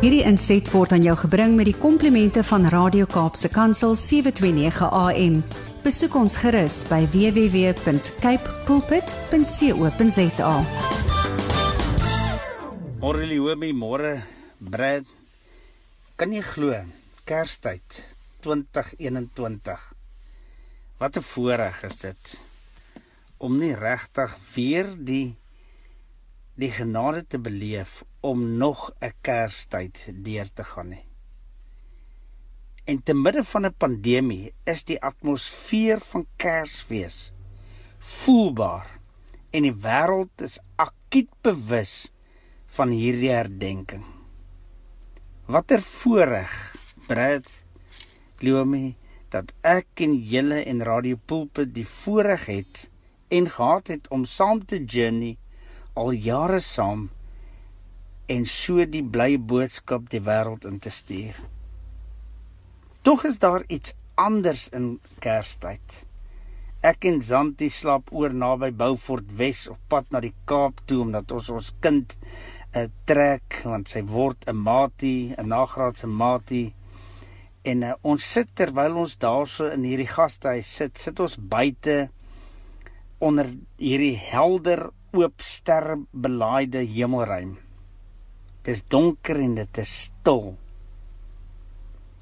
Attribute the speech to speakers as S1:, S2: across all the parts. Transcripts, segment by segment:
S1: Hierdie inset word aan jou gebring met die komplimente van Radio Kaapse Kansel 729 AM. Besoek ons gerus by www.cape pulpit.co.za.
S2: Môre Liomi, môre Brad. Kan jy glo? Kerstyd 2021. Wat 'n voorreg is dit om nie regtig weer die die genade te beleef om nog 'n Kerstyd deur te gaan nie. En te midde van 'n pandemie is die atmosfeer van Kersfees voelbaar en die wêreld is akuut bewus van hierdie herdenking. Watter voorreg, Brad Loomi, dat ek en julle en Radio Pulpit die voorreg het en gehad het om saam te journey al jare saam en so die bly boodskap die wêreld in te stuur. Tog is daar iets anders in Kerstyd. Ek en Zanti slaap oor naby Beaufort Wes op pad na die Kaap toe omdat ons ons kind 'n trek want sy word 'n matie, 'n nagraadse matie. En uh, ons sit terwyl ons daarso in hierdie gastehuis sit, sit ons buite onder hierdie helder oop sterre belaaide hemelruim. Dit is donker en dit is stil.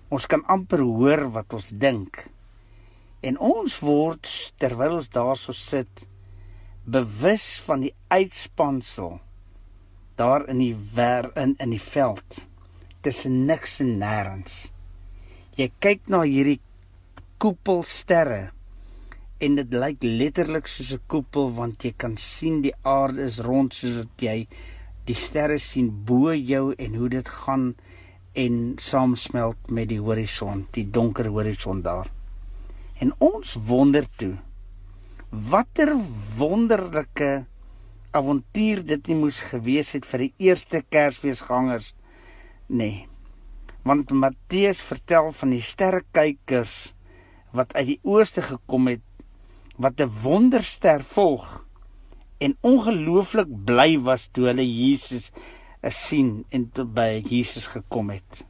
S2: Ons kan amper hoor wat ons dink. En ons word terwyl ons daarso sit bewus van die uitspansel daar in die ver in in die veld tussen niks en nêrens. Jy kyk na hierdie koepelsterre en dit lyk letterlik soos 'n koepel want jy kan sien die aarde is rond soos wat jy die sterre sien bo jou en hoe dit gaan en saamsmelt met die horison, die donker horison daar. En ons wonder toe watter wonderlike avontuur dit nie moes gewees het vir die eerste Kersfeesgangers nee. Want Matteus vertel van die sterrekykers wat uit die ooste gekom het wat 'n wonderster volg en ongelooflik bly was toe hulle Jesus sien en toe by Jesus gekom het.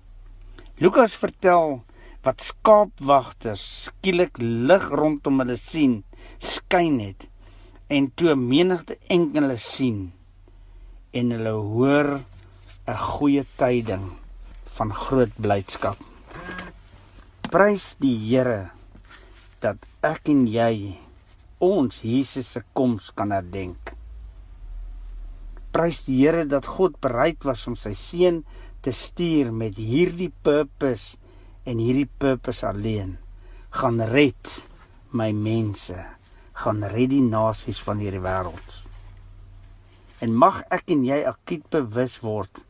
S2: Lukas vertel wat skaapwagters skielik lig rondom hulle sien skyn het en toe menigte engele sien en hulle hoor 'n goeie tyding van groot blydskap. Prys die Here dat ek en jy ons Jesus se koms kan herdenk. Prys die Here dat God bereid was om sy seun te stuur met hierdie purpose en hierdie purpose alleen gaan red my mense gaan red die nasies van hierdie wêreld. En mag ek en jy akuut bewus word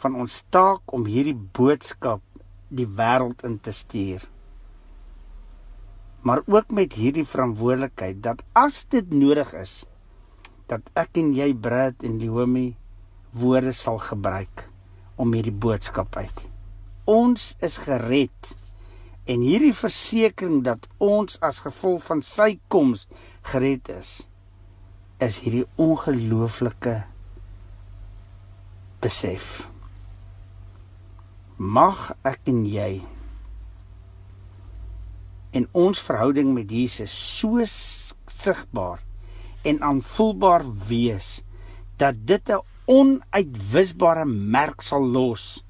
S2: van ons taak om hierdie boodskap die wêreld in te stuur. Maar ook met hierdie verantwoordelikheid dat as dit nodig is dat ek en jy Brad en Leomi woorde sal gebruik om hierdie boodskap uit. Ons is gered En hierdie versekering dat ons as gevolg van sy koms gered is, is hierdie ongelooflike besef. Mag ek en jy en ons verhouding met Jesus so sigbaar en aanvoelbaar wees dat dit 'n onuitwisbare merk sal los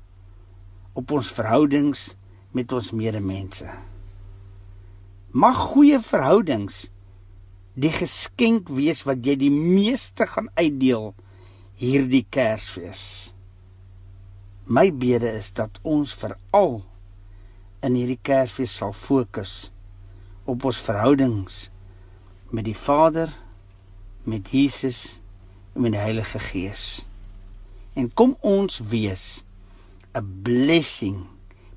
S2: op ons verhoudings met ons medemense. Mag goeie verhoudings die geskenk wees wat jy die meeste gaan uitdeel hierdie Kersfees. My bede is dat ons veral in hierdie Kersfees sal fokus op ons verhoudings met die Vader, met Jesus en met die Heilige Gees. En kom ons wees 'n blessing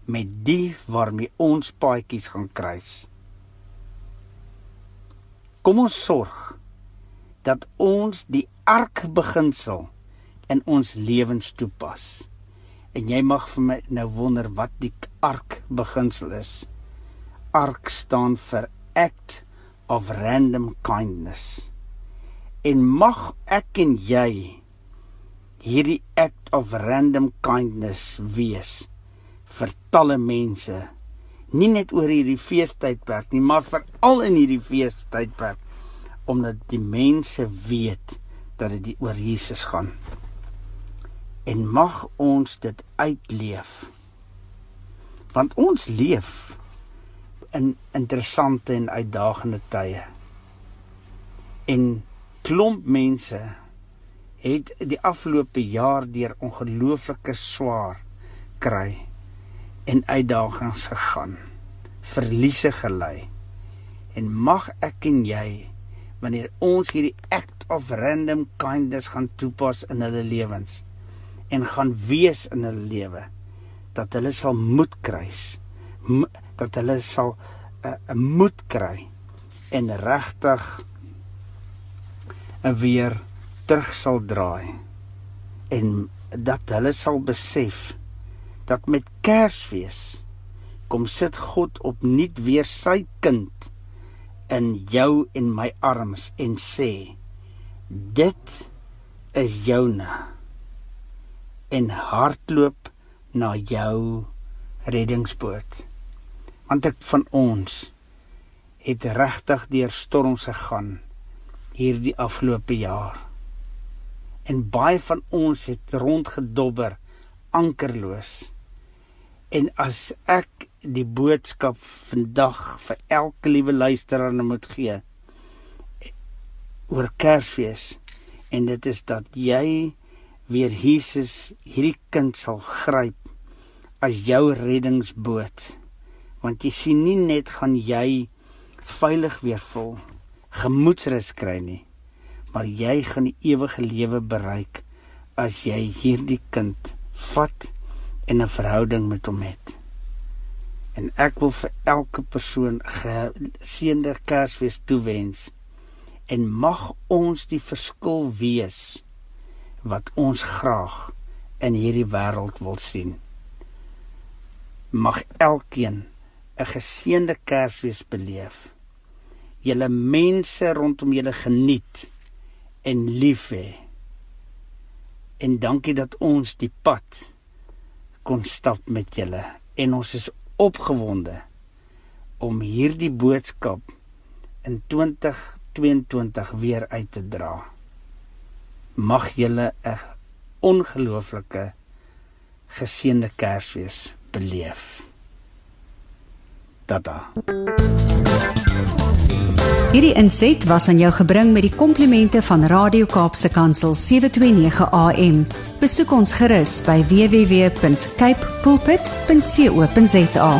S2: met die waarmee ons paadjies gaan kruis. Kom ons sorg dat ons die ark beginsel in ons lewens toepas. En jy mag vir my nou wonder wat die ark beginsel is. Ark staan vir act of random kindness. En mag ek en jy hierdie act of random kindness wees vir talle mense nie net oor hierdie feestydperk nie maar veral in hierdie feestydperk omdat die mense weet dat dit oor Jesus gaan en mag ons dit uitleef. Want ons leef in interessante en uitdagende tye. En klomp mense het die afgelope jaar deur ongelooflike swaar kry en uitdagings gegaan verliese gelei. En mag ek en jy wanneer ons hierdie act of random kindness gaan toepas in hulle lewens en gaan wees in hulle lewe dat hulle sal moed kry. Dat hulle sal 'n uh, uh, moed kry en regtig 'n weer terug sal draai. En dat hulle sal besef dat met Kersfees kom sit God opnuut weer sy kind in jou en my arms en sê dit is joune en hardloop na jou reddingsboot want ek van ons het regtig deur storms gegaan hierdie afgelope jaar en baie van ons het rondgedobber ankerloos. En as ek die boodskap vandag vir elke liewe luisteraar moet gee oor Kersfees en dit is dat jy weer Jesus hierdie kind sal gryp as jou reddingsboot want jy sien nie net gaan jy veilig weer vol gemoedsrus kry nie maar jy gaan die ewige lewe bereik as jy hierdie kind vat en 'n verhouding met hom het. En ek wil vir elke persoon geseënde Kersfees toewens en mag ons die verskil wees wat ons graag in hierdie wêreld wil sien. Mag elkeen 'n geseënde Kersfees beleef. Julle mense rondom julle geniet en lief hê. En dankie dat ons die pad kon stap met julle en ons is opgewonde om hierdie boodskap in 2022 weer uit te dra. Mag julle 'n ongelooflike geseënde Kersfees beleef. Tata.
S1: Hierdie inset was aan jou gebring met die komplimente van Radio Kaapse Kansel 729 AM. Besoek ons gerus by www.cape pulpit.co.za.